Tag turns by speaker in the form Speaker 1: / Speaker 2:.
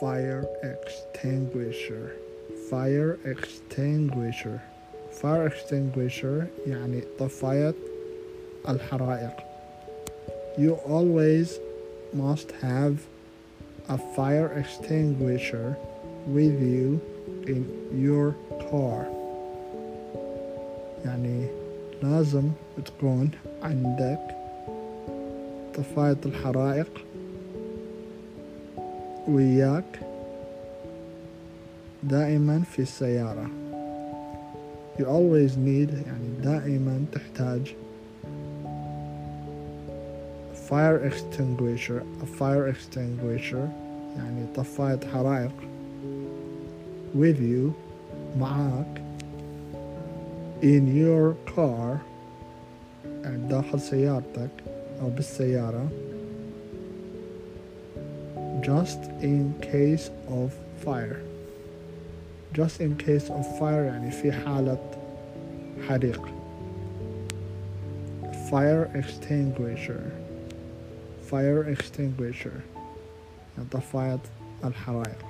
Speaker 1: fire extinguisher fire extinguisher fire extinguisher يعني طفاية الحرائق you always must have a fire extinguisher with you in your car يعني لازم تكون عندك طفاية الحرائق وياك دائما في السيارة you always need يعني دائما تحتاج fire extinguisher a fire extinguisher يعني طفاية حرائق with you معاك in your car يعني داخل سيارتك أو بالسيارة just in case of fire just in case of fire يعني في حالة حريق fire extinguisher fire extinguisher يعني طفاية الحرائق